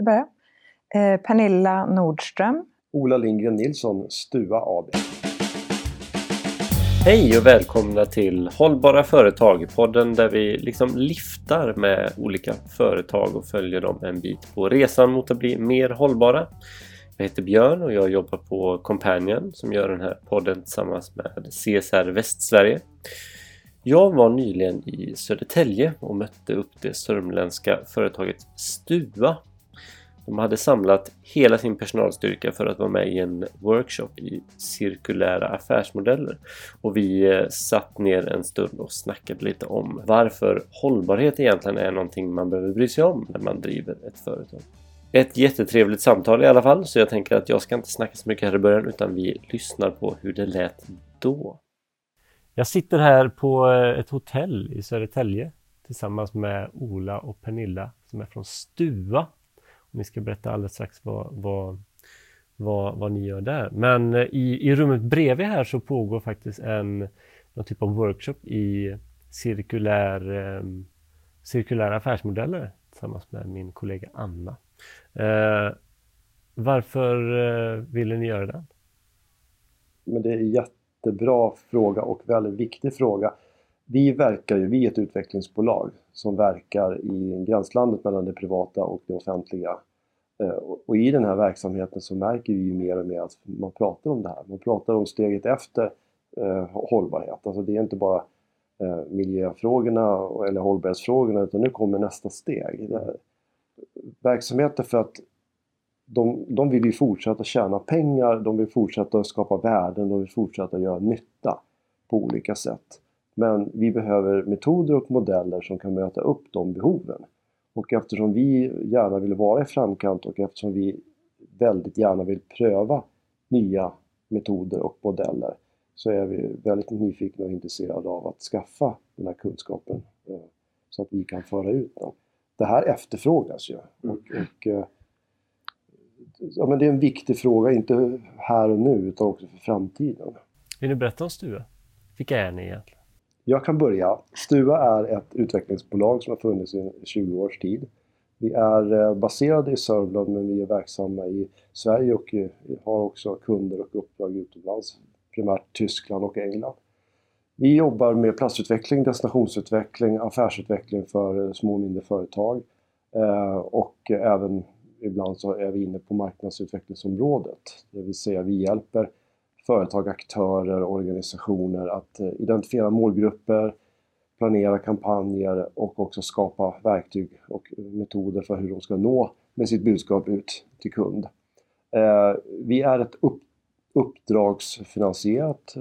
ska börja. Eh, Pernilla Nordström. Ola Lindgren Nilsson, Stua AB. Hej och välkomna till Hållbara företag, podden där vi liksom liftar med olika företag och följer dem en bit på resan mot att bli mer hållbara. Jag heter Björn och jag jobbar på Companion som gör den här podden tillsammans med CSR Västsverige. Jag var nyligen i Södertälje och mötte upp det sörmländska företaget Stua. De hade samlat hela sin personalstyrka för att vara med i en workshop i cirkulära affärsmodeller. Och vi eh, satt ner en stund och snackade lite om varför hållbarhet egentligen är någonting man behöver bry sig om när man driver ett företag. Ett jättetrevligt samtal i alla fall så jag tänker att jag ska inte snacka så mycket här i början utan vi lyssnar på hur det lät då. Jag sitter här på eh, ett hotell i Södertälje tillsammans med Ola och Pernilla som är från Stua. Vi ni ska berätta alldeles strax vad, vad, vad, vad ni gör där. Men eh, i, i rummet bredvid här så pågår faktiskt en någon typ av workshop i cirkulär, eh, cirkulära affärsmodeller tillsammans med min kollega Anna. Eh, varför eh, ville ni göra den? Men det är en jättebra fråga och väldigt viktig fråga. Vi verkar ju, vi är ett utvecklingsbolag som verkar i gränslandet mellan det privata och det offentliga. Eh, och i den här verksamheten så märker vi ju mer och mer att man pratar om det här. Man pratar om steget efter eh, hållbarhet. Alltså det är inte bara eh, miljöfrågorna eller hållbarhetsfrågorna utan nu kommer nästa steg. Verksamheter för att de, de vill ju fortsätta tjäna pengar, de vill fortsätta skapa värden, de vill fortsätta göra nytta på olika sätt. Men vi behöver metoder och modeller som kan möta upp de behoven. Och eftersom vi gärna vill vara i framkant och eftersom vi väldigt gärna vill pröva nya metoder och modeller så är vi väldigt nyfikna och intresserade av att skaffa den här kunskapen eh, så att vi kan föra ut den. Det här efterfrågas ju. Och, och eh, ja, men det är en viktig fråga, inte här och nu utan också för framtiden. Vill du berätta om Stua? Vilka är ni egentligen? Jag kan börja. Stua är ett utvecklingsbolag som har funnits i 20 års tid. Vi är eh, baserade i Sörmland men vi är verksamma i Sverige och eh, har också kunder och uppdrag utomlands, primärt Tyskland och England. Vi jobbar med plastutveckling, destinationsutveckling, affärsutveckling för eh, små och mindre företag och även ibland så är vi inne på marknadsutvecklingsområdet. Det vill säga vi hjälper företag, aktörer, organisationer att eh, identifiera målgrupper, planera kampanjer och också skapa verktyg och eh, metoder för hur de ska nå med sitt budskap ut till kund. Eh, vi är ett uppdragsfinansierat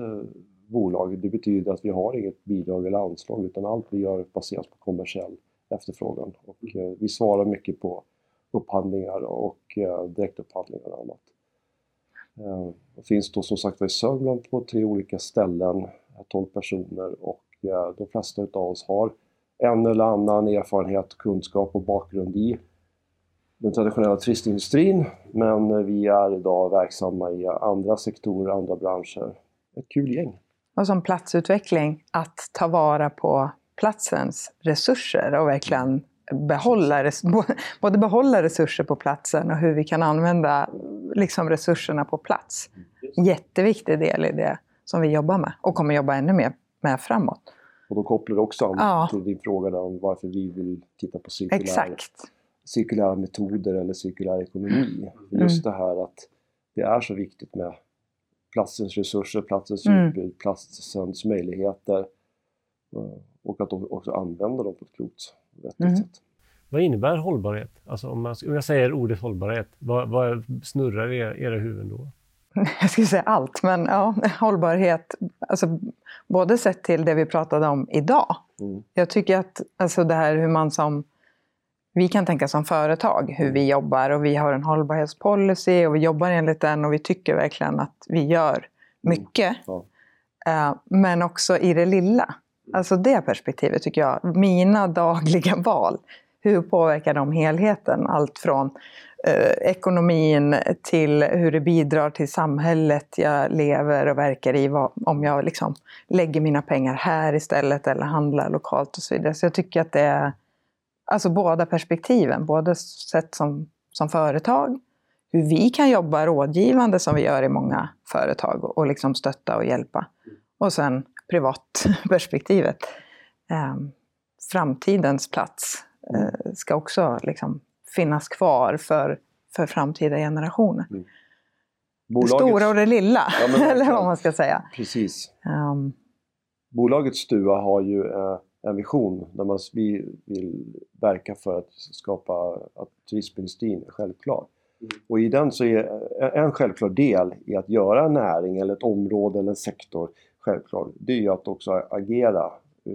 bolag. Det betyder att vi har inget bidrag eller anslag utan allt vi gör baseras på kommersiell efterfrågan. Och vi svarar mycket på upphandlingar och direktupphandlingar och annat. Eh, det finns då som sagt i Sörmland på tre olika ställen, 12 personer och eh, de flesta utav oss har en eller annan erfarenhet, kunskap och bakgrund i den traditionella turistindustrin men vi är idag verksamma i andra sektorer, andra branscher. Ett kul gäng! Och som platsutveckling, att ta vara på platsens resurser och verkligen behålla, både behålla resurser på platsen och hur vi kan använda liksom resurserna på plats. Jätteviktig del i det som vi jobbar med och kommer jobba ännu mer med framåt. Och då kopplar du också an ja. till din fråga om varför vi vill titta på cirkulär, Exakt. cirkulära metoder eller cirkulär ekonomi. Mm. Just det här att det är så viktigt med platsens resurser, platsens mm. utbud, platsens möjligheter och att de också använder dem på ett klokt vettigt mm. sätt. Vad innebär hållbarhet? Alltså om, man, om jag säger ordet hållbarhet, vad, vad snurrar i era huvuden då? Jag skulle säga allt, men ja, hållbarhet, alltså, både sett till det vi pratade om idag. Mm. Jag tycker att alltså, det här hur man som vi kan tänka som företag hur vi jobbar och vi har en hållbarhetspolicy och vi jobbar enligt den och vi tycker verkligen att vi gör mycket. Mm. Ja. Uh, men också i det lilla. Alltså det perspektivet tycker jag, mina dagliga val, hur påverkar de helheten? Allt från eh, ekonomin till hur det bidrar till samhället jag lever och verkar i. Vad, om jag liksom lägger mina pengar här istället eller handlar lokalt och så vidare. Så jag tycker att det är alltså båda perspektiven, både sett som som företag, hur vi kan jobba rådgivande som vi gör i många företag och liksom stötta och hjälpa. Och sen privatperspektivet. Eh, framtidens plats eh, ska också liksom finnas kvar för, för framtida generationer. Mm. Bolagets... Det stora och det lilla, ja, eller vad man ska säga. Precis. Um... Bolaget Stua har ju eh, en vision där man, vi vill verka för att skapa att turismindustrin är självklar. Mm. Och i den så är en självklar del i att göra en näring eller ett område eller en sektor självklar, det är ju att också agera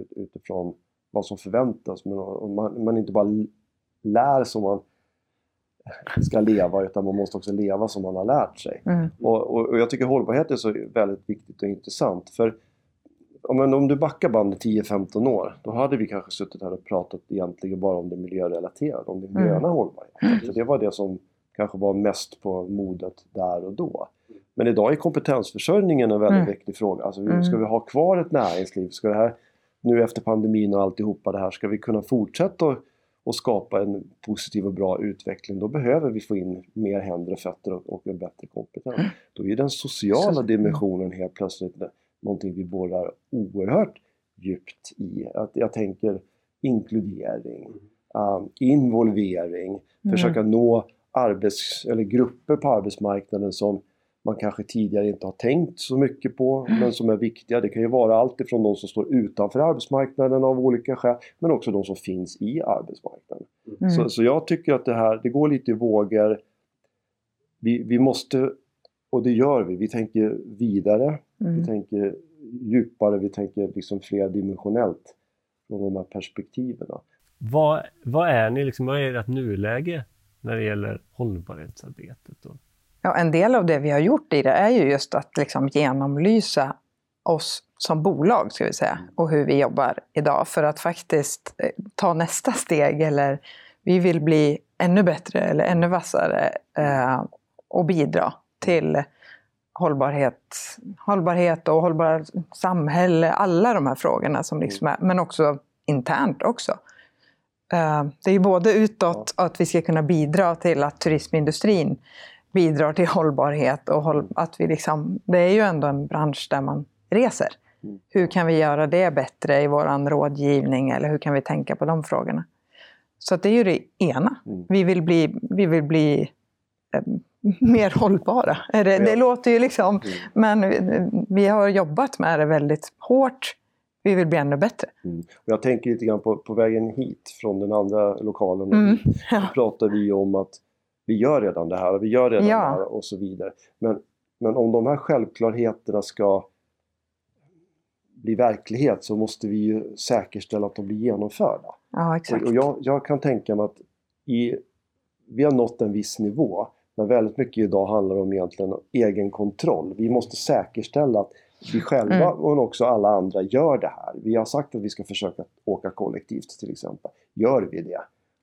utifrån vad som förväntas. Men man, man inte bara lär som man ska leva utan man måste också leva som man har lärt sig. Mm. Och, och, och, jag tycker hållbarhet är så väldigt viktigt och intressant. För om, om du backar bandet 10-15 år, då hade vi kanske suttit här och pratat egentligen bara om det miljörelaterade, om det gröna mm. hållbarheten. För det var det som kanske var mest på modet där och då. Men idag är kompetensförsörjningen en väldigt mm. viktig fråga. Alltså, mm. Ska vi ha kvar ett näringsliv? Ska det här, nu efter pandemin och alltihopa det här, ska vi kunna fortsätta och skapa en positiv och bra utveckling, då behöver vi få in mer händer och fötter och, och en bättre kompetens. Mm. Då är den sociala dimensionen helt plötsligt någonting vi borrar oerhört djupt i. Att jag tänker inkludering, um, involvering, mm. försöka nå arbets, eller grupper på arbetsmarknaden som man kanske tidigare inte har tänkt så mycket på men som är viktiga. Det kan ju vara allt ifrån de som står utanför arbetsmarknaden av olika skäl men också de som finns i arbetsmarknaden. Mm. Så, så jag tycker att det här, det går lite i vågor. Vi, vi måste, och det gör vi, vi tänker vidare, mm. vi tänker djupare, vi tänker liksom flerdimensionellt från de här perspektiven. Vad, vad är ni, liksom, vad är ert nuläge när det gäller hållbarhetsarbetet? Och Ja, en del av det vi har gjort i det är ju just att liksom genomlysa oss som bolag, ska vi säga, och hur vi jobbar idag för att faktiskt eh, ta nästa steg eller vi vill bli ännu bättre eller ännu vassare eh, och bidra till hållbarhet, hållbarhet och hållbart samhälle, alla de här frågorna som liksom är, men också internt också. Eh, det är ju både utåt att vi ska kunna bidra till att turismindustrin bidrar till hållbarhet och att vi liksom, det är ju ändå en bransch där man reser. Mm. Hur kan vi göra det bättre i vår rådgivning eller hur kan vi tänka på de frågorna? Så det är ju det ena. Mm. Vi vill bli, vi vill bli eh, mer hållbara. Det, ja. det låter ju liksom, mm. men vi har jobbat med det väldigt hårt. Vi vill bli ännu bättre. Mm. Jag tänker lite grann på, på vägen hit från den andra lokalen. Mm. Ja. Då pratar vi om att vi gör redan det här och vi gör redan ja. det här och så vidare. Men, men om de här självklarheterna ska bli verklighet så måste vi ju säkerställa att de blir genomförda. Ja, exakt. Och, och jag, jag, kan tänka mig att i, vi har nått en viss nivå men väldigt mycket idag handlar om egentligen egen kontroll. Vi måste säkerställa att vi själva mm. och också alla andra gör det här. Vi har sagt att vi ska försöka åka kollektivt till exempel. Gör vi det?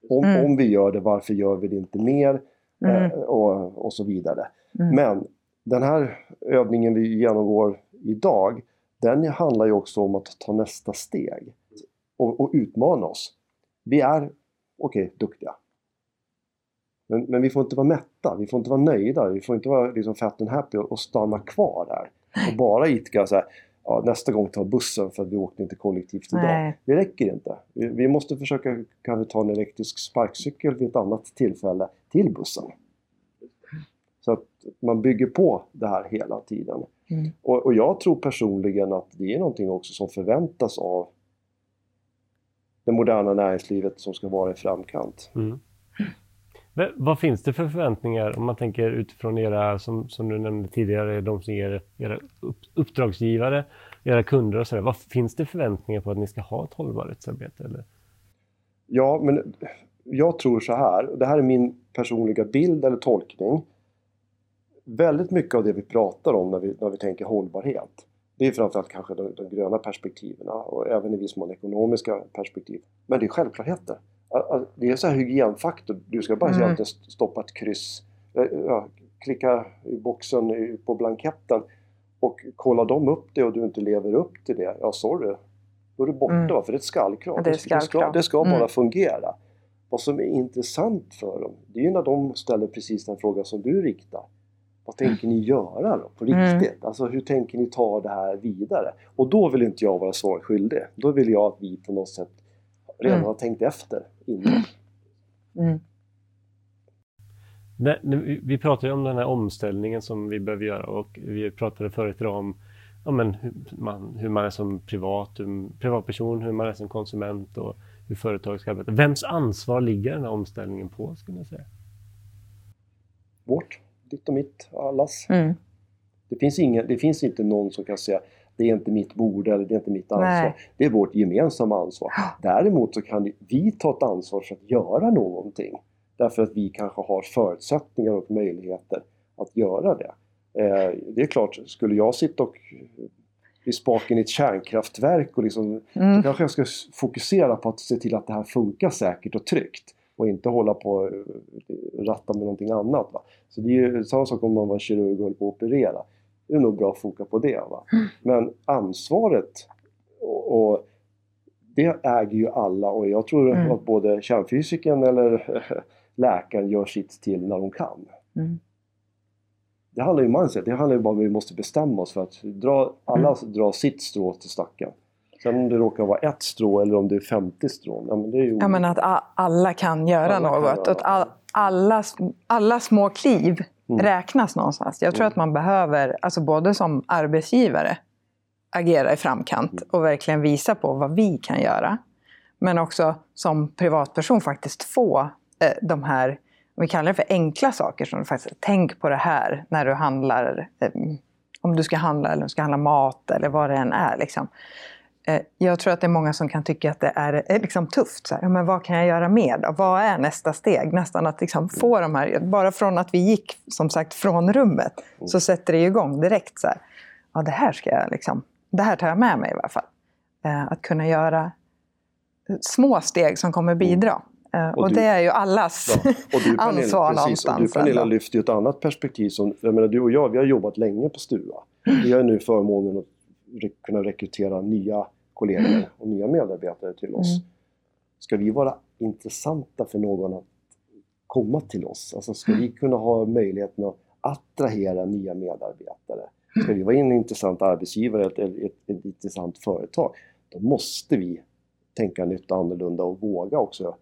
Om, mm. om vi gör det, varför gör vi det inte mer? Mm. Eh, och, och så vidare. Mm. Men den här övningen vi genomgår idag, den handlar ju också om att ta nästa steg och, och utmana oss. Vi är, okej, okay, duktiga. Men, men, vi får inte vara mätta, vi får inte vara nöjda, vi får inte vara liksom fat and happy och, och stanna kvar där. Och bara idka så här, ja, nästa gång ta bussen för att vi åkte inte kollektivt idag. Nej. Det räcker inte. Vi, vi måste försöka kanske ta en elektrisk sparkcykel vid ett annat tillfälle till bussen. Så att man bygger på det här hela tiden. Mm. Och, och, jag tror personligen att det är någonting också som förväntas av det moderna näringslivet som ska vara i framkant. Mm. Vad finns det för förväntningar om man tänker utifrån era, som, som du nämnde tidigare, de som är era uppdragsgivare, era kunder och sådär. Vad finns det förväntningar på att ni ska ha ett hållbarhetsarbete? Eller? Ja, men jag tror så här, och det här är min personliga bild eller tolkning. Väldigt mycket av det vi pratar om när vi, när vi tänker hållbarhet, det är framförallt kanske de, de gröna perspektiven och även i viss mån ekonomiska perspektiv. Men det är självklarheter det är så här hygienfaktor. Du ska bara mm. stoppa ett kryss, eh, ja, klicka i boxen på blanketten och kollar de upp det och du inte lever upp till det, ja sorry, då är det borta mm. för det är ett skallkrav. Ja, det, är skallkrav. det ska, det ska mm. bara fungera. vad som är intressant för dem, det är ju när de ställer precis den fråga som du riktar. Vad tänker ni göra då på Mm. riktigt? Alltså hur tänker ni ta det här vidare? Och då vill inte jag vara svaret skyldig. Då vill jag att vi på något sätt redan Mm. har tänkt efter innan. Mm. Det, vi- ju om den här omställningen som vi behöver göra och vi pratade förut idag om ja, men hur, man, hur man är som privat, hur, privatperson, hur man är som konsument och hur företag ska arbeta. Vems ansvar ligger den här omställningen på skulle jag säga? Vårt, ditt och mitt, allas. Mm. Det finns, ingen, det finns inte någon som kan säga det är inte mitt bord eller det är inte mitt ansvar. Nej. Det är vårt gemensamma ansvar. Däremot så kan vi ta ett ansvar för att göra någonting. Därför att vi kanske har förutsättningar och möjligheter att göra det. Eh, det är klart, skulle jag sitta och vid spaken i ett kärnkraftverk och liksom, då Mm. kanske jag ska fokusera på att se till att det här funkar säkert och tryggt. Och inte hålla på och ratta med någonting annat. Va? Så det är ju samma sak om man var kirurg och höll på att operera. Det är nog bra att foka på det. Va? Men ansvaret och, och det äger ju alla och jag tror Mm. att både kärnfysikern eller läkaren gör sitt till när de kan. Mm. Det handlar ju om mindset, det handlar ju bara om att vi måste bestämma oss för att dra, alla drar sitt strå till stacken. Sen om det råkar vara ett strå eller om det är 50 strån, ja men det är ju Ja, men att alla kan göra Alla kan något. göra Att all, alla, alla små kliv Mm. räknas någonstans. Jag tror Mm. att man behöver, alltså både som arbetsgivare, agera i framkant Mm. och verkligen visa på vad vi kan göra. Men också som privatperson faktiskt få eh, de här, om vi kallar det för enkla saker, som faktiskt, tänk på det här när du handlar, eh, om du ska handla eller om du ska handla mat eller vad det än är. Liksom. Eh, Jag tror att det är många som kan tycka att det är eh, liksom tufft. Så här, men vad kan jag göra mer då? Vad är nästa steg? Nästan att liksom få de här, bara från att vi gick som sagt från rummet så sätter det igång direkt. Så här, ja, det här ska jag liksom, det här tar jag med mig i alla fall. Eh, Att kunna göra små steg som kommer bidra. Eh, Och, du- det är ju allas Ja, och du, Pernilla, ansvar precis, och du någonstans. Pernilla lyfter ju ett annat perspektiv. Som, jag menar, du och jag, vi har jobbat länge på Stua. Vi har nu förmånen att kunna rekrytera nya kollegor och nya medarbetare till oss. Mm. Ska vi vara intressanta för någon att komma till oss? Alltså ska vi kunna ha möjligheten att attrahera nya medarbetare? Ska vi vara en intressant arbetsgivare, ett, ett, ett, ett intressant företag? Då måste vi tänka nytt och annorlunda och våga också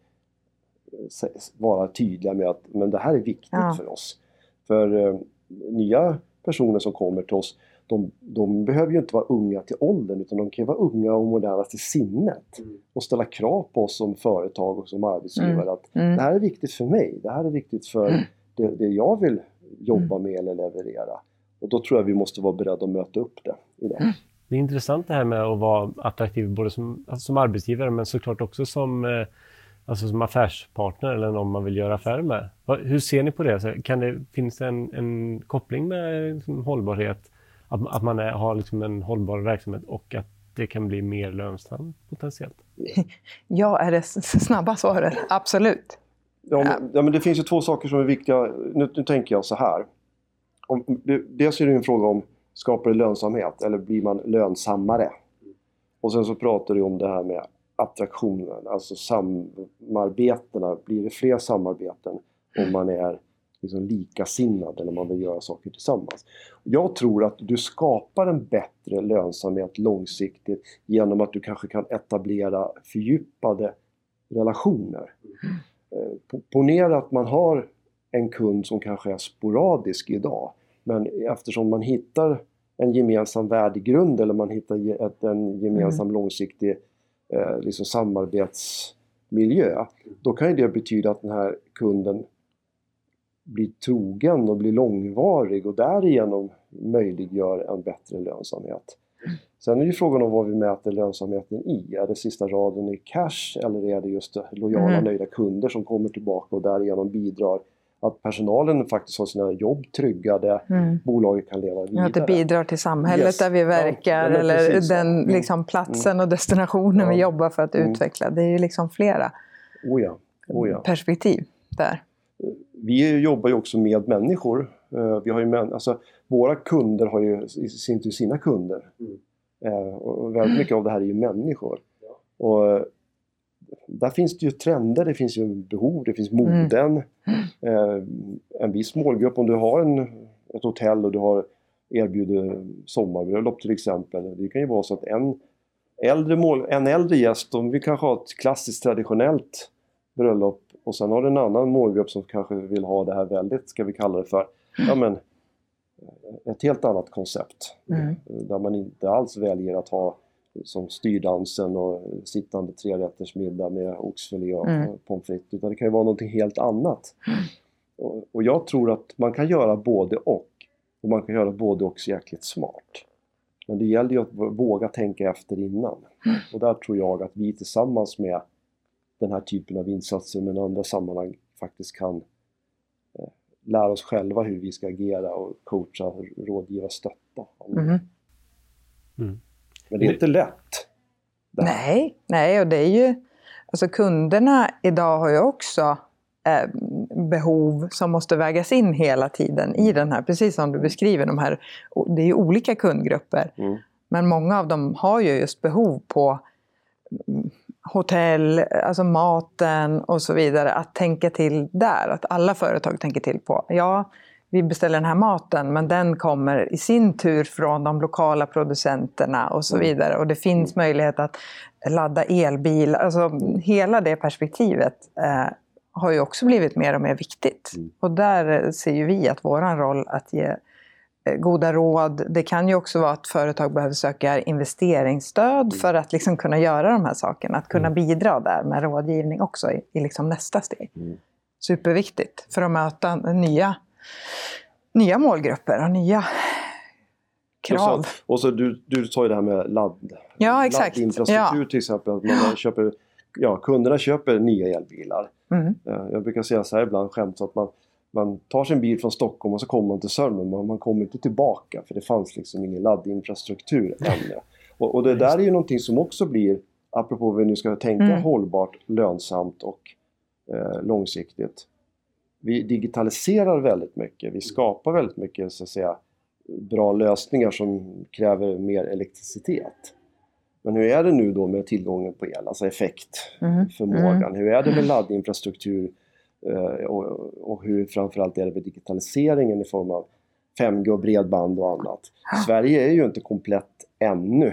se- vara tydliga med att men det här är viktigt Ja. för oss. För eh, nya personer som kommer till oss, de, de behöver ju inte vara unga till åldern utan de kan ju vara unga och moderna till sinnet. Och ställa krav på oss som företag och som arbetsgivare att Mm. det här är viktigt för mig, det här är viktigt för det, det jag vill jobba med eller leverera. Och då tror jag vi måste vara beredda att möta upp det idag. Det är intressant det här med att vara attraktiv både som, alltså som arbetsgivare men såklart också som, eh, alltså som affärspartner eller någon man vill göra affärer med. Hur ser ni på det? Kan det finns det en, en koppling med liksom, hållbarhet? Att, att man är, har liksom en hållbar verksamhet och att det kan bli mer lönsamt potentiellt? Ja, är det snabba svaret. Absolut. Ja, men, ja, men det finns ju två saker som är viktiga. Nu, nu tänker jag så här. Om, det, dels är det ju en fråga om skapar det lönsamhet eller blir man lönsammare? Och sen så pratar du om det här med attraktionen, alltså samarbetena. Blir det fler samarbeten om man är liksom likasinnad eller man vill göra saker tillsammans? Jag tror att du skapar en bättre lönsamhet långsiktigt genom att du kanske kan etablera fördjupade relationer. Eh, po- Ponera att man har en kund som kanske är sporadisk idag. Men eftersom man hittar en gemensam värdegrund eller man hittar ett, en gemensam långsiktig eh, liksom samarbetsmiljö. Då kan ju det betyda att den här kunden blir trogen och blir långvarig och därigenom möjliggör en bättre lönsamhet. Sen är ju frågan om vad vi mäter lönsamheten i. Är det sista raden i cash eller är det just lojala Mm. nöjda kunder som kommer tillbaka och därigenom bidrar att personalen faktiskt har sina jobb tryggade, Mm. bolaget kan leva vidare. Att det bidrar till samhället Yes. där vi verkar ja, eller precis den Mm. liksom, platsen och destinationen Ja. vi jobbar för att Mm. utveckla. Det är ju liksom flera Oh ja, oh perspektiv där. Vi jobbar ju också med människor. Eh, Vi har ju män, alltså, våra kunder har ju i sin tur sina kunder. Mm. Eh, Och väldigt mycket av det här är ju människor. Och eh, där finns det ju trender, det finns ju behov, det finns moden. Mm. En viss målgrupp, om du har en, ett hotell och du har erbjuder sommarbröllop till exempel. Det kan ju vara så att en äldre, mål, en äldre gäst, de vill kanske ha ett klassiskt traditionellt bröllop och sen har du en annan målgrupp som kanske vill ha det här väldigt, ska vi kalla det för, ja men ett helt annat koncept. Mm. Där man inte alls väljer att ha som styrdansen och sittande trerättersmiddag med oxfilé och mm. pommes frites. Utan det kan ju vara någonting helt annat. Mm. Och, och, jag tror att man kan göra både och. Och man kan göra både och så jäkligt smart. Men det gäller ju att våga tänka efter innan. Mm. Och där tror jag att vi tillsammans med den här typen av insatser men andra sammanhang faktiskt kan eh, lära oss själva hur vi ska agera och coacha, rådgiva, stötta. Mm. Mm. Men det är inte lätt. Nej, nej och det är ju... Alltså kunderna idag har ju också eh, behov som måste vägas in hela tiden i den här, precis som du beskriver, de här, det är ju olika kundgrupper. Mm. Men många av dem har ju just behov på mm, hotell, alltså maten och så vidare, att tänka till där. Att alla företag tänker till på, ja, vi beställer den här maten men den kommer i sin tur från de lokala producenterna och så mm. vidare. Och det finns mm. möjlighet att ladda elbil. Alltså hela det perspektivet eh, har ju också blivit mer och mer viktigt. Mm. Och där ser ju vi att vår roll att ge goda råd. Det kan ju också vara att företag behöver söka investeringsstöd mm. för att liksom kunna göra de här sakerna. Att kunna mm. bidra där med rådgivning också i, i liksom nästa steg. Mm. Superviktigt för att möta nya nya målgrupper och nya krav. Och så, och så du, du sa ju det här med ladd, ja, exakt. laddinfrastruktur ja. till exempel. Att man köper, ja, kunderna köper nya elbilar. Mm. Jag brukar säga så här ibland skämt att man, man tar sin bil från Stockholm och så kommer man till Sörmland men man kommer inte tillbaka för det fanns liksom ingen laddinfrastruktur ännu. Och, och det där är ju någonting som också blir, apropå vi nu ska tänka mm. hållbart, lönsamt och eh, långsiktigt vi digitaliserar väldigt mycket. Vi skapar väldigt mycket så att säga, bra lösningar som kräver mer elektricitet. Men hur är det nu då med tillgången på el, alltså effektförmågan? Mm. Mm. Hur är det med laddinfrastruktur och, och hur framförallt är det med digitaliseringen i form av 5G och bredband och annat? Sverige är ju inte komplett ännu.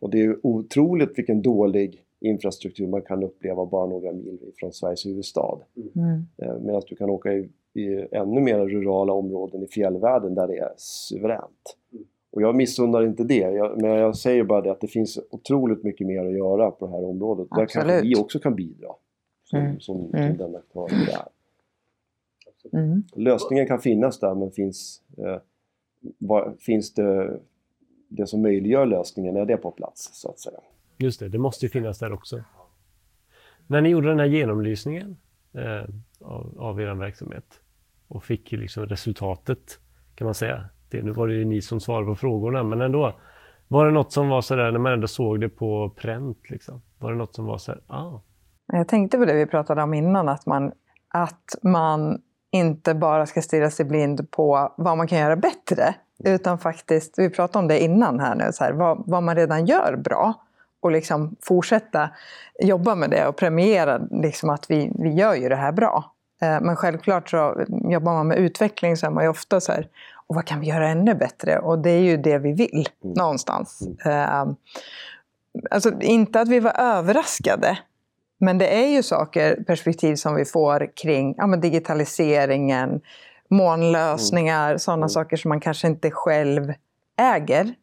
Och det är otroligt vilken dålig infrastruktur man kan uppleva bara några mil från Sveriges huvudstad. Mm. Eh, medan du kan åka i, i ännu mer rurala områden i fjällvärlden där det är suveränt. Mm. Och jag missunnar inte det, jag, men jag säger bara det att det finns otroligt mycket mer att göra på det här området. Absolut. Där kanske vi också kan bidra som, mm. som, som mm. den aktör vi är. Mm. Lösningen kan finnas där men finns, eh, var, finns det det som möjliggör lösningen, är det på plats så att säga? Just det, det måste ju finnas där också. När ni gjorde den här genomlysningen eh, av, av er verksamhet och fick liksom resultatet kan man säga. Det, nu var det ju ni som svarade på frågorna men ändå. Var det något som var sådär när man ändå såg det på pränt? Liksom? Var det något som var såhär, ah. Jag tänkte på det vi pratade om innan, att man, att man inte bara ska stirra sig blind på vad man kan göra bättre. Utan faktiskt, vi pratade om det innan här nu, så här, vad, vad man redan gör bra och liksom fortsätta jobba med det och premiera liksom att vi, vi gör ju det här bra. Eh, men självklart så jobbar man med utveckling så är man ju ofta så här, och vad kan vi göra ännu bättre? Och det är ju det vi vill mm. någonstans. Mm. Alltså inte att vi var överraskade, men det är ju saker, perspektiv som vi får kring ja, digitaliseringen, molnlösningar, mm. sådana mm. saker som man kanske inte själv äger. Mm.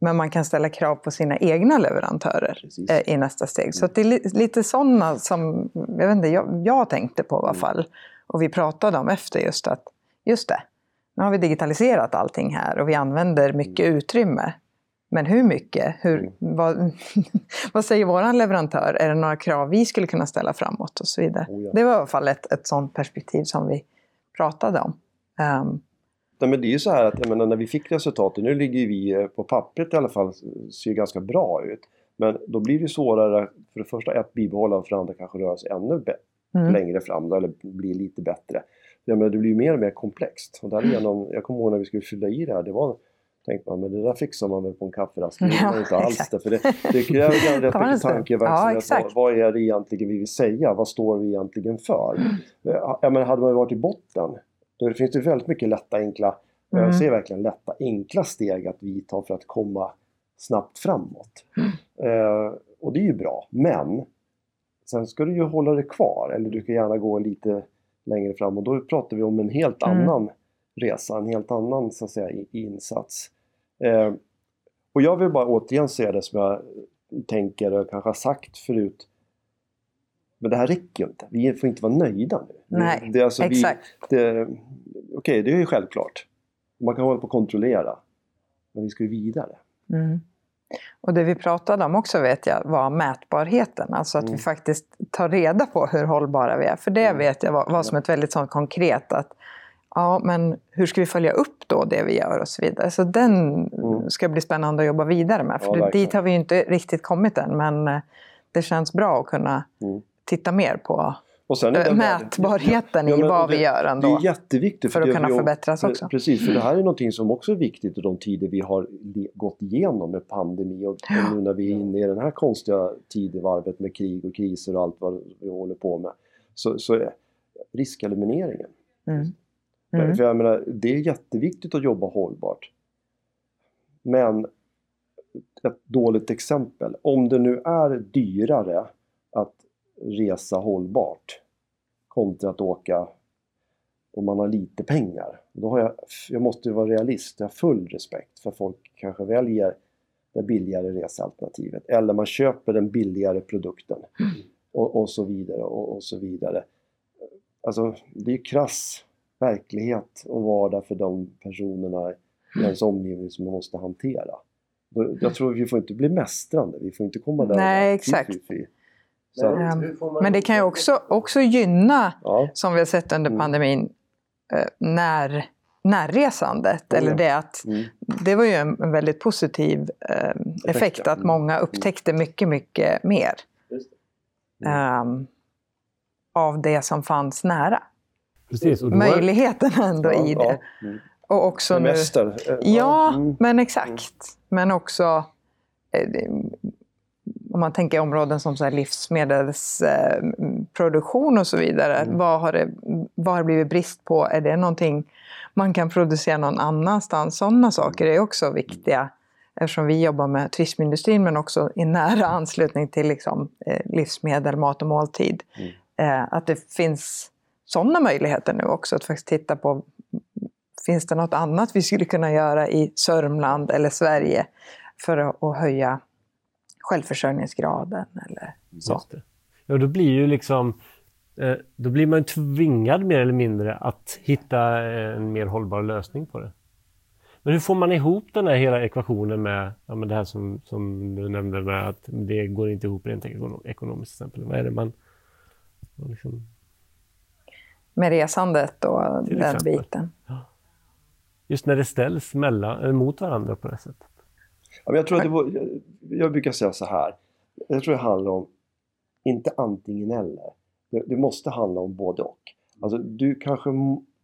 Men man kan ställa krav på sina egna leverantörer eh, i nästa steg. Så det är lite sådana som jag, vet inte, jag, jag tänkte på i alla mm. fall. Och vi pratade om efter just att, just det, nu har vi digitaliserat allting här och vi använder mycket mm. utrymme. Men hur mycket? Hur, mm. vad, vad säger vår leverantör? Är det några krav vi skulle kunna ställa framåt? och så vidare. Oh ja. Det var i alla fall ett, ett sådant perspektiv som vi pratade om. Um, Nej, men det är ju så här att menar, när vi fick resultatet, nu ligger vi eh, på pappret i alla fall, ser ganska bra ut. Men då blir det svårare för det första att bibehålla och för det andra kanske röra sig ännu mm. längre fram då, eller bli lite bättre. Ja, men det blir mer och mer komplext. Och därigenom, jag kommer ihåg när vi skulle fylla i det här, det var, tänker man, men det där fixar man väl på en kafferast. Ja, Det inte alls det, för det, det kräver rätt mycket stund. tanke i Ja, vad, vad är det egentligen vi vill säga? Vad står vi egentligen för? Jag menar, hade man varit i botten, då finns det väldigt mycket lätta, enkla, Mm. jag ser verkligen lätta, enkla steg att vi tar för att komma snabbt framåt. Eh, och det är ju bra, men sen ska du ju hålla det kvar, eller du kan gärna gå lite längre fram och då pratar vi om en helt Mm. annan resa, en helt annan så att säga, insats. Eh, och jag vill bara återigen säga det som jag tänker och kanske har sagt förut. Men det här räcker ju inte. Vi får inte vara nöjda nu. Nej, det, alltså Exakt. Okej, det är ju självklart. Man kan hålla på och kontrollera. Men vi ska ju vidare. Mm. Och det vi pratade om också vet jag var mätbarheten. Alltså att Mm. vi faktiskt tar reda på hur hållbara vi är. För det Mm. vet jag var, var som ett väldigt sånt konkret att ja, men hur ska vi följa upp då det vi gör och så vidare. Så den Mm. ska bli spännande att jobba vidare med. För Ja, det, dit har vi ju inte riktigt kommit än. Men eh, det känns bra att kunna Mm. titta mer på Och sen är mätbarheten Ja, i vad det- vi gör Det ändå. är jätteviktigt. för att det kunna förbättras också. Precis, för det här är någonting som också är viktigt i de tider vi har gått igenom med pandemi och, och nu när vi är inne i den här konstiga tidevarvet med krig och kriser och allt vad vi håller på med. Så, så är riskelimineringen. Mm. Mm. För jag menar, det är jätteviktigt att jobba hållbart. Men ett dåligt exempel. Om det nu är dyrare att resa hållbart kontra att åka om man har lite pengar. Då har jag, jag måste ju vara realist. Jag har full respekt för folk kanske väljer det billigare resealternativet. Eller man köper den billigare produkten. Och, och så vidare och, och så vidare. Alltså det är ju krass verklighet och vardag för de personerna i ens omgivning som man måste hantera. Jag tror vi får inte bli mästrande. Vi får inte komma där Nej, exakt. fy, fy, fy. Så att. Men det kan ju också, också gynna ja, som vi har sett under Mm. pandemin, eh, när, närresandet. Eller det att mm, det var ju en, en väldigt positiv eh, effekt ja. att många upptäckte mycket, mycket mer Just ehm, av det som fanns nära. Precis. Och Möjligheten ändå i ja, det. ja, mm. Och också nu... Semester. eh, Ja, mm. men exakt. Men också eh, om man tänker områden som så här livsmedelsproduktion och så vidare. Mm. Vad, har det, vad har det blivit brist på? Är det någonting man kan producera någon annanstans? Sådana saker är också viktiga eftersom vi jobbar med turismindustrin men också i nära anslutning till liksom, eh, livsmedel, mat och måltid. Mm. Att det finns sådana möjligheter nu också att faktiskt titta på Finns det något annat vi skulle kunna göra i Sörmland eller Sverige för att, höja självförsörjningsgraden? Eller så. Ja, då blir ju liksom eh, då blir man tvingad mer eller mindre att hitta eh, en mer hållbar lösning på det. Men hur får man ihop den här hela ekvationen med ja, men det här som, som du nämnde med att det går inte ihop rent ekono- ekonomiskt till exempel. Vad är det man... vad Liksom, Med resandet och Till den exempel. biten. just när det ställs mellan, eh, mot varandra på det sättet. Jag, tror att det var, jag, brukar säga så här. Jag tror det handlar om, inte antingen eller. Det, det måste handla om både och. Alltså, du kanske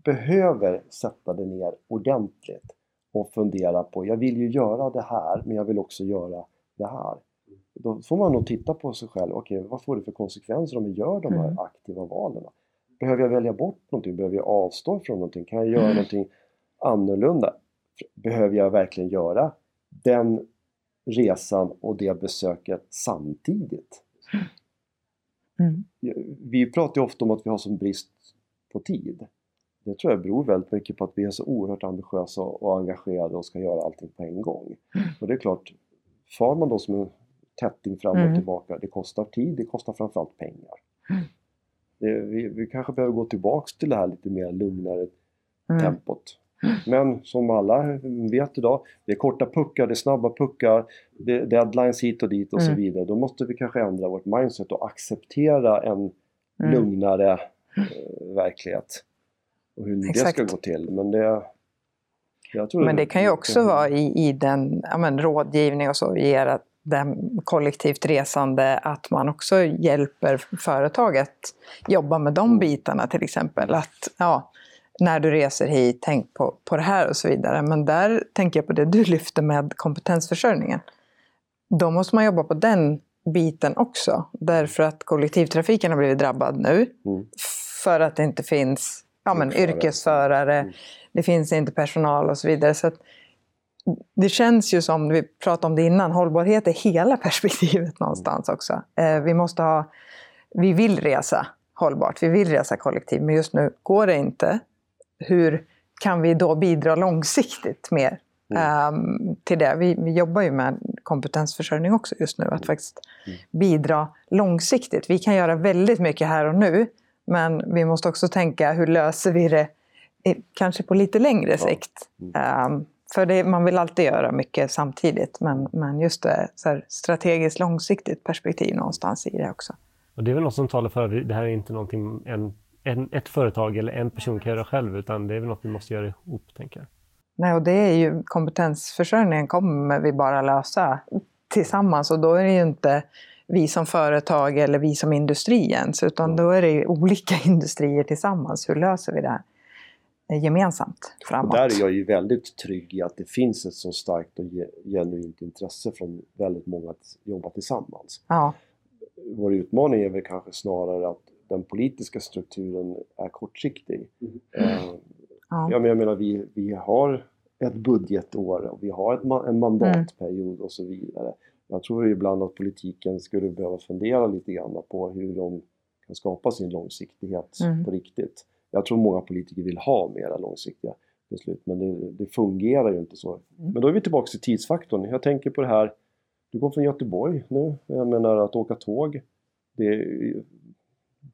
behöver sätta dig ner ordentligt och fundera på, jag vill ju göra det här, men jag vill också göra det här. Då får man nog titta på sig själv, okej vad får det för konsekvenser om jag gör de här Mm. aktiva valen? Behöver jag välja bort någonting? Behöver jag avstå från någonting? Kan jag göra någonting annorlunda? Behöver jag verkligen göra den resan och det besöket samtidigt? Mm. Vi pratar ju ofta om att vi har sån brist på tid. Det tror jag beror väldigt mycket på att vi är så oerhört ambitiösa och engagerade och ska göra allting på en gång. Och det är klart, far man då som en tätting fram och Mm. tillbaka, det kostar tid, det kostar framförallt pengar. Det, vi, vi kanske behöver gå tillbaks till det här lite mer lugnare Mm. tempot. Men som alla vet idag, det är korta puckar, det är snabba puckar, det är deadlines hit och dit och så Mm. vidare. Då måste vi kanske ändra vårt mindset och acceptera en Mm. lugnare eh, verklighet. Och hur Exakt. det ska gå till. Men det... Men det kan ju också vara i, i den ja, men, rådgivning och så vi ger att den kollektivt resande, att man också hjälper företag att jobba med de bitarna till exempel. Att, ja, när du reser hit, tänk på, på det här och så vidare. Men där tänker jag på det du lyfter med kompetensförsörjningen. Då måste man jobba på den biten också. Därför att kollektivtrafiken har blivit drabbad nu. Mm. För att det inte finns ja, men, yrkesförare, mm. det finns inte personal och så vidare. Så det känns ju som, vi pratade om det innan, hållbarhet är hela perspektivet någonstans också. Eh, vi måste ha, vi vill resa hållbart, vi vill resa kollektivt, men just nu går det inte. Hur kan vi då bidra långsiktigt mer mm. um, till det? Vi, vi, jobbar ju med kompetensförsörjning också just nu, att mm. faktiskt mm. bidra långsiktigt. Vi kan göra väldigt mycket här och nu, men vi måste också tänka hur löser vi det kanske på lite längre sikt. Um, för det, man vill alltid göra mycket samtidigt, men, men just det så strategiskt långsiktigt perspektiv någonstans i det också. Och det är väl något som talar för att det här är inte någonting en, en, ett företag eller en person kan göra själv, utan det är väl något vi måste göra ihop, tänker jag. Nej, och det är ju kompetensförsörjningen kommer vi bara lösa tillsammans och då är det ju inte vi som företag eller vi som industri ens, utan då är det ju olika industrier tillsammans. Hur löser vi det här? Gemensamt framåt. Och där är jag ju väldigt trygg i att det finns ett så starkt och genuint intresse från väldigt många att jobba tillsammans. Ja. Vår utmaning är väl kanske snarare att den politiska strukturen är kortsiktig. Mm. Eh, ja. jag menar, vi, vi har ett budgetår och vi har ett, en mandatperiod och så vidare. Jag tror ibland att politiken skulle behöva fundera lite grann på hur de kan skapa sin långsiktighet mm. på riktigt. Jag tror många politiker vill ha mera långsiktiga beslut men det, det fungerar ju inte så. Mm. Men då är vi tillbaka till tidsfaktorn. Jag tänker på det här, du kom från Göteborg nu, jag menar att åka tåg. Det,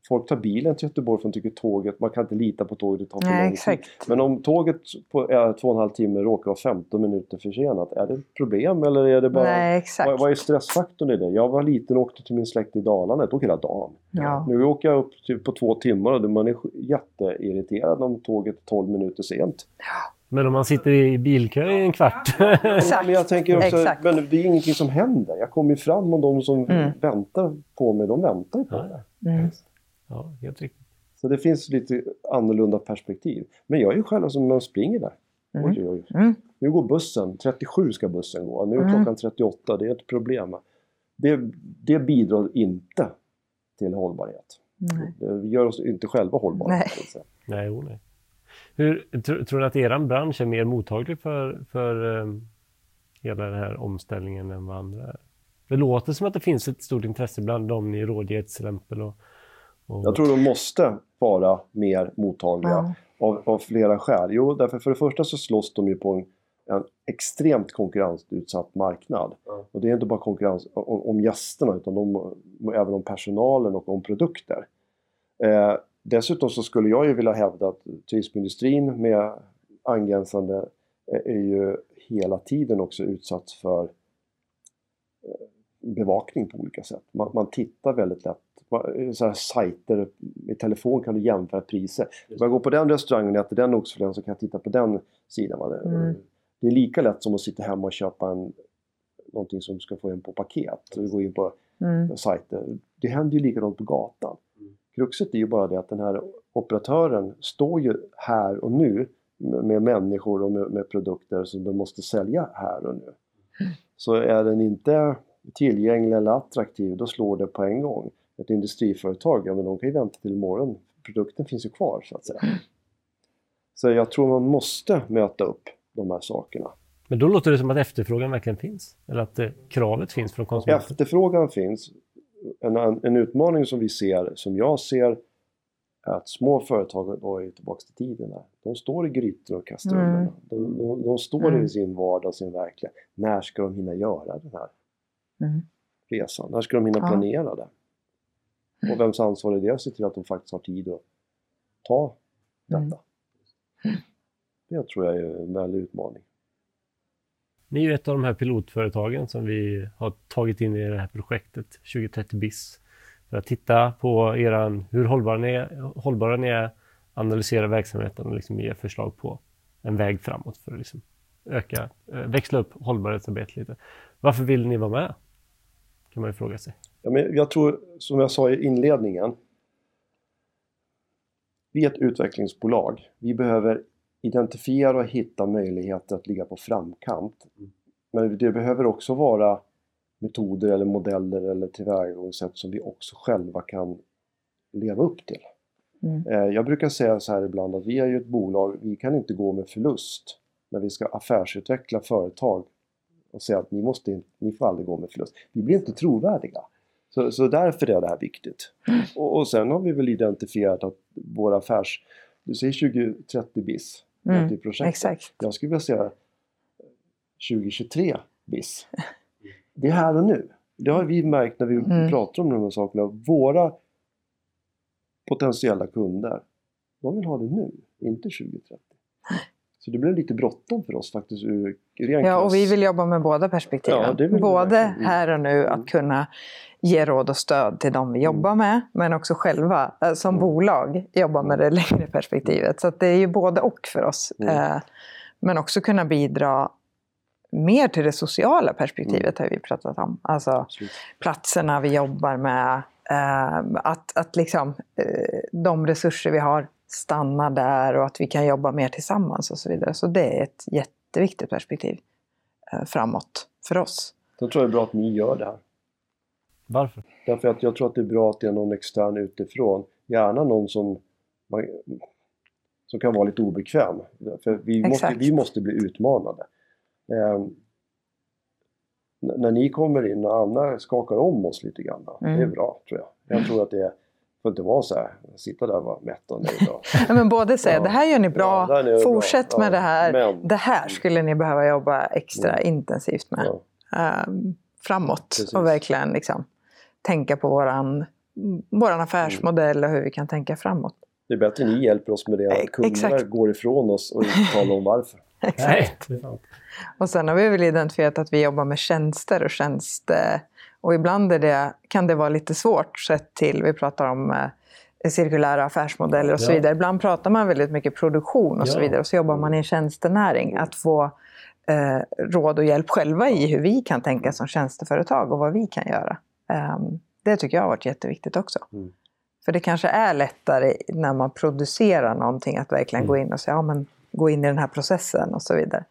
folk tar bilen till Göteborg för de tycker tåget, man kan inte lita på tåget, det tar för Nej, lång tid. Men om tåget på är två och en halv timme råkar vara 15 minuter försenat, är det ett problem eller är det bara... Nej, exakt. Vad, vad är stressfaktorn i det? Jag var liten och åkte till min släkt i Dalarna, det tog hela dagen. Ja. Nu åker jag upp till, på två timmar och man är jätteirriterad om tåget är 12 minuter sent. Ja. Men om man sitter i bilkö i en kvart? Exakt. men jag tänker också, Exakt. men det är ingenting som händer. Jag kommer fram och de som mm. väntar på mig, de väntar på det. Mm. Ja, helt riktigt. Så det finns lite annorlunda perspektiv. Men jag är ju själv som man springer där. Mm. Oj, oj. Mm. Nu går bussen, 37 ska bussen gå. Nu är mm. klockan 38, det är ett problem. Det, det bidrar inte till hållbarhet. Nej. Det gör oss inte själva hållbara. Nej, nej, oh, nej. Hur, tror, tror du att er bransch är mer mottaglig för, för um, hela den här omställningen än vad andra är? Det låter som att det finns ett stort intresse bland dem ni rådger till exempel och... Jag tror de måste vara mer mottagliga ja. av, av, flera skäl. Jo, därför för det första så slåss de ju på en, en extremt konkurrensutsatt marknad. Ja. Och det är inte bara konkurrens om, om gästerna utan de, även om personalen och om produkter. Eh, dessutom så skulle jag ju vilja hävda att turismindustrin med angränsande är ju hela tiden också utsatt för eh, bevakning på olika sätt. Man, man tittar väldigt lätt så här sajter, i telefon kan du jämföra priser. Om jag går på den restaurangen och äter den oxfilén så kan jag titta på den sidan. Mm. Det är lika lätt som att sitta hemma och köpa en, någonting som du ska få in på paket. Du går in på mm. sajter. Det händer ju likadant på gatan. Mm. Kruxet är ju bara det att den här operatören står ju här och nu med människor och med, med produkter som de måste sälja här och nu. Mm. Så är den inte tillgänglig eller attraktiv, då slår det på en gång ett industriföretag, ja men de kan ju vänta till imorgon. Produkten finns ju kvar så att säga. Så jag tror man måste möta upp de här sakerna. Men då låter det som att efterfrågan verkligen finns? Eller att det, eh, kravet finns från konsumenten? Efterfrågan finns. En, en utmaning som vi ser, som jag ser, är att små företag, då är tillbaka till tiden där, de står i grytor och kastrullerna. Mm. De, de, de, står mm. i sin vardag, sin verklighet. När ska de hinna göra den här mm. resan? När ska de hinna ja. planera det? Och vems ansvar är det att se till att de faktiskt har tid att ta detta? Mm. Det tror jag är en väldig utmaning. Ni är ju ett av de här pilotföretagen som vi har tagit in i det här projektet 2030 BIS för att titta på eran, hur hållbara ni är, hållbara ni är analysera verksamheten och liksom ge förslag på en väg framåt för att liksom öka, eh, växla upp hållbarhetsarbetet lite. Varför vill ni vara med? Kan man ju fråga sig. Ja, men jag tror, som jag sa i inledningen, vi är ett utvecklingsbolag. Vi behöver identifiera och hitta möjligheter att ligga på framkant. Men det behöver också vara metoder eller modeller eller tillvägagångssätt som vi också själva kan leva upp till. Mm. Eh, Jag brukar säga så här ibland att vi är ju ett bolag, vi kan inte gå med förlust när vi ska affärsutveckla företag och säga att ni, måste, ni får aldrig gå med förlust. Vi blir inte trovärdiga. Så, så därför är det här viktigt. Och, och sen har vi väl identifierat att våra affärs... Du säger 2030 bis, Mm. Exakt. Jag skulle vilja säga 2023 bis. Det är här och nu. Det har vi märkt när vi Mm. pratar om de här sakerna. Våra potentiella kunder, de vill ha det nu, inte 2030. Så det blir lite bråttom för oss faktiskt ur Ja, och vi vill jobba med båda perspektiven. Ja, Både. Mm. här och nu Mm. att kunna ge råd och stöd till de vi jobbar med, men också själva eh, som Mm. bolag jobba med det längre perspektivet. Så att det är ju både och för oss. Mm. Eh, Men också kunna bidra mer till det sociala perspektivet har vi pratat om. Alltså Absolut. platserna vi jobbar med, eh, att, att liksom, de resurser vi har stannar där och att vi kan jobba mer tillsammans och så vidare. Så det är ett jätteviktigt perspektiv eh, framåt för oss. Sen tror jag det är bra att ni gör det här. Varför? Därför att jag tror att det är bra att det är någon extern utifrån. Gärna någon som, man, som kan vara lite obekväm. För vi, måste, Exakt. vi måste bli utmanade. Eh, när ni kommer in och Anna skakar om oss lite grann. Det är Mm. bra tror jag. Jag tror att det får inte vara så här. Sitta där och vara mätt och nöjd. Ja, men både säga Ja. det här gör ni bra, Ja, det här är bra. fortsätt med Ja, det här. men- Det här skulle ni behöva jobba extra Mm. intensivt med. Ja. ehm, framåt Precis. och verkligen liksom, tänka på våran, våran affärsmodell och hur vi kan tänka framåt. Det är bättre ni hjälper oss med det än Eh, att kunderna exakt. går ifrån oss och inte talar om varför. Nej, är sant. Och sen har vi väl identifierat att vi jobbar med tjänster och tjänster. Och ibland är det, kan det vara lite svårt sett till, vi pratar om eh, cirkulära affärsmodeller och så Ja. vidare. Ibland pratar man väldigt mycket produktion och så Ja. vidare. Och så jobbar man i en tjänstenäring. Att få eh, råd och hjälp själva i hur vi kan tänka som tjänsteföretag och vad vi kan göra. Ehm, det tycker jag har varit jätteviktigt också. Mm. För det kanske är lättare när man producerar någonting att verkligen Mm. gå in och säga, ja men gå in i den här processen och så vidare.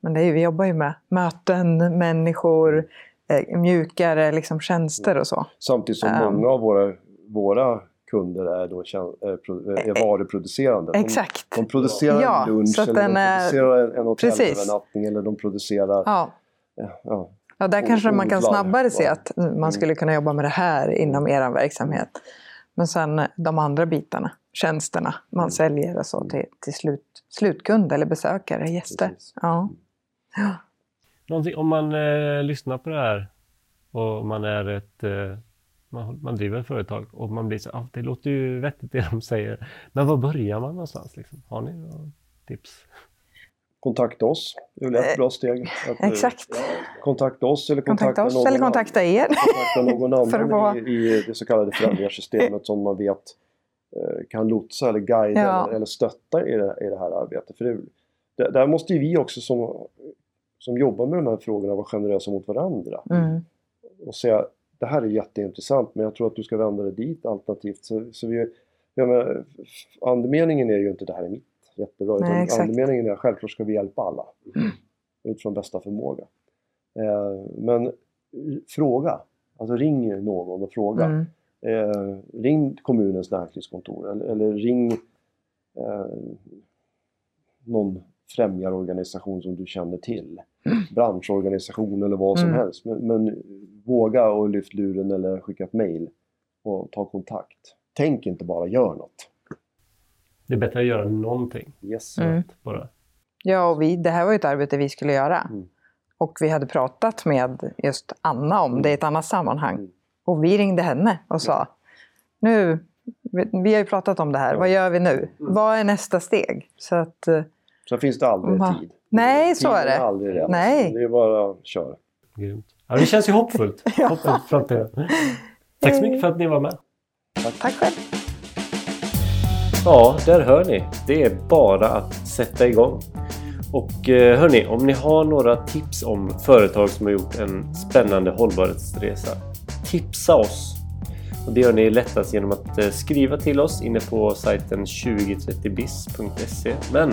Men det är ju, vi jobbar ju med möten, människor, eh, mjukare liksom tjänster och så. Samtidigt som Ehm. många av våra, våra kunder är, då, tjän- är, pro- är varuproducerande. De, Exakt. de producerar Ja, lunch eller de är- producerar en, hotellövernattning eller de producerar... Ja. Ja, ja. Där Och kanske man kan snabbare se va? att mm, man skulle kunna jobba med det här inom er verksamhet. Men sen eh, de andra bitarna, tjänsterna man Mm. säljer och så till, till slut, slutkund eller besökare, gäster. Precis. Ja. ja. Någonting, om man eh, lyssnar på det här och man är ett eh, man, man driver ett företag och man blir så ah, det låter ju vettigt det de säger. Men var börjar man någonstans? Liksom? Har ni några tips? Kontakta oss. Det är väl ett bra steg. Att, eh, Exakt. Kontakta oss eller kontakta, Kontakta oss någon eller kontakta er. Kontakta någon För att annan vara- i, i det så kallade främjarsystemet som man vet eh, kan lotsa eller guida Ja. eller, eller stötta i det, i det här arbetet. För det, det, där måste ju vi också som, som jobbar med de här frågorna vara generösa mot varandra. Mm. och säga det här är jätteintressant men jag tror att du ska vända dig dit alternativt. Så, så vi, jag menar, andemeningen är ju inte det här är mitt, jättebra. Nej, utan exakt. andemeningen är självklart ska vi hjälpa alla utifrån bästa förmåga. Eh, men fråga, alltså ring någon och fråga. Mm. Eh, ring kommunens näringslivskontor eller, eller ring eh, någon främjarorganisation som du känner till. Branschorganisation eller vad som Mm. helst. Men, men våga och lyft luren eller skicka ett mail och ta kontakt. Tänk inte bara, gör något. Det är bättre att göra någonting. Yes. Mm. Bara. Ja, och vi, det här var ju ett arbete vi skulle göra. Mm. Och vi hade pratat med just Anna om det i ett annat sammanhang. Mm. Och vi ringde henne och sa, nu, vi, vi har ju pratat om det här, Ja. vad gör vi nu? Mm. Vad är nästa steg? Så att, eh, Sen finns det aldrig Va? tid. Nej, så Tiden är det. aldrig rätt. Nej. Det är bara att köra. Grymt. Ja, det känns ju hoppfullt. Ja. hoppfullt framtiden. Tack så mycket för att ni var med. tack själv. Ja, där hör ni. Det är bara att sätta igång. Och eh, hörni, om ni har några tips om företag som har gjort en spännande hållbarhetsresa. Tipsa oss! Och det gör ni lättast genom att eh, skriva till oss inne på sajten 2030bis.se. Men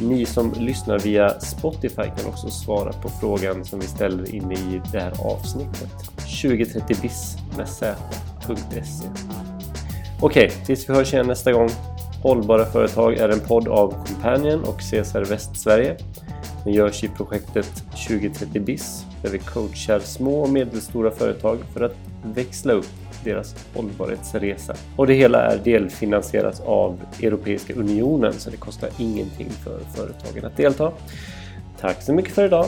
ni som lyssnar via Spotify kan också svara på frågan som vi ställer inne i det här avsnittet. 2030bis med z.se. Okej, tills vi hörs igen nästa gång. Hållbara företag är en podd av Companion och CSR Västsverige. Den görs i projektet 2030 BIS där vi coachar små och medelstora företag för att växla upp deras hållbarhetsresa. Och det hela är delfinansierat av Europeiska Unionen så det kostar ingenting för företagen att delta. Tack så mycket för idag!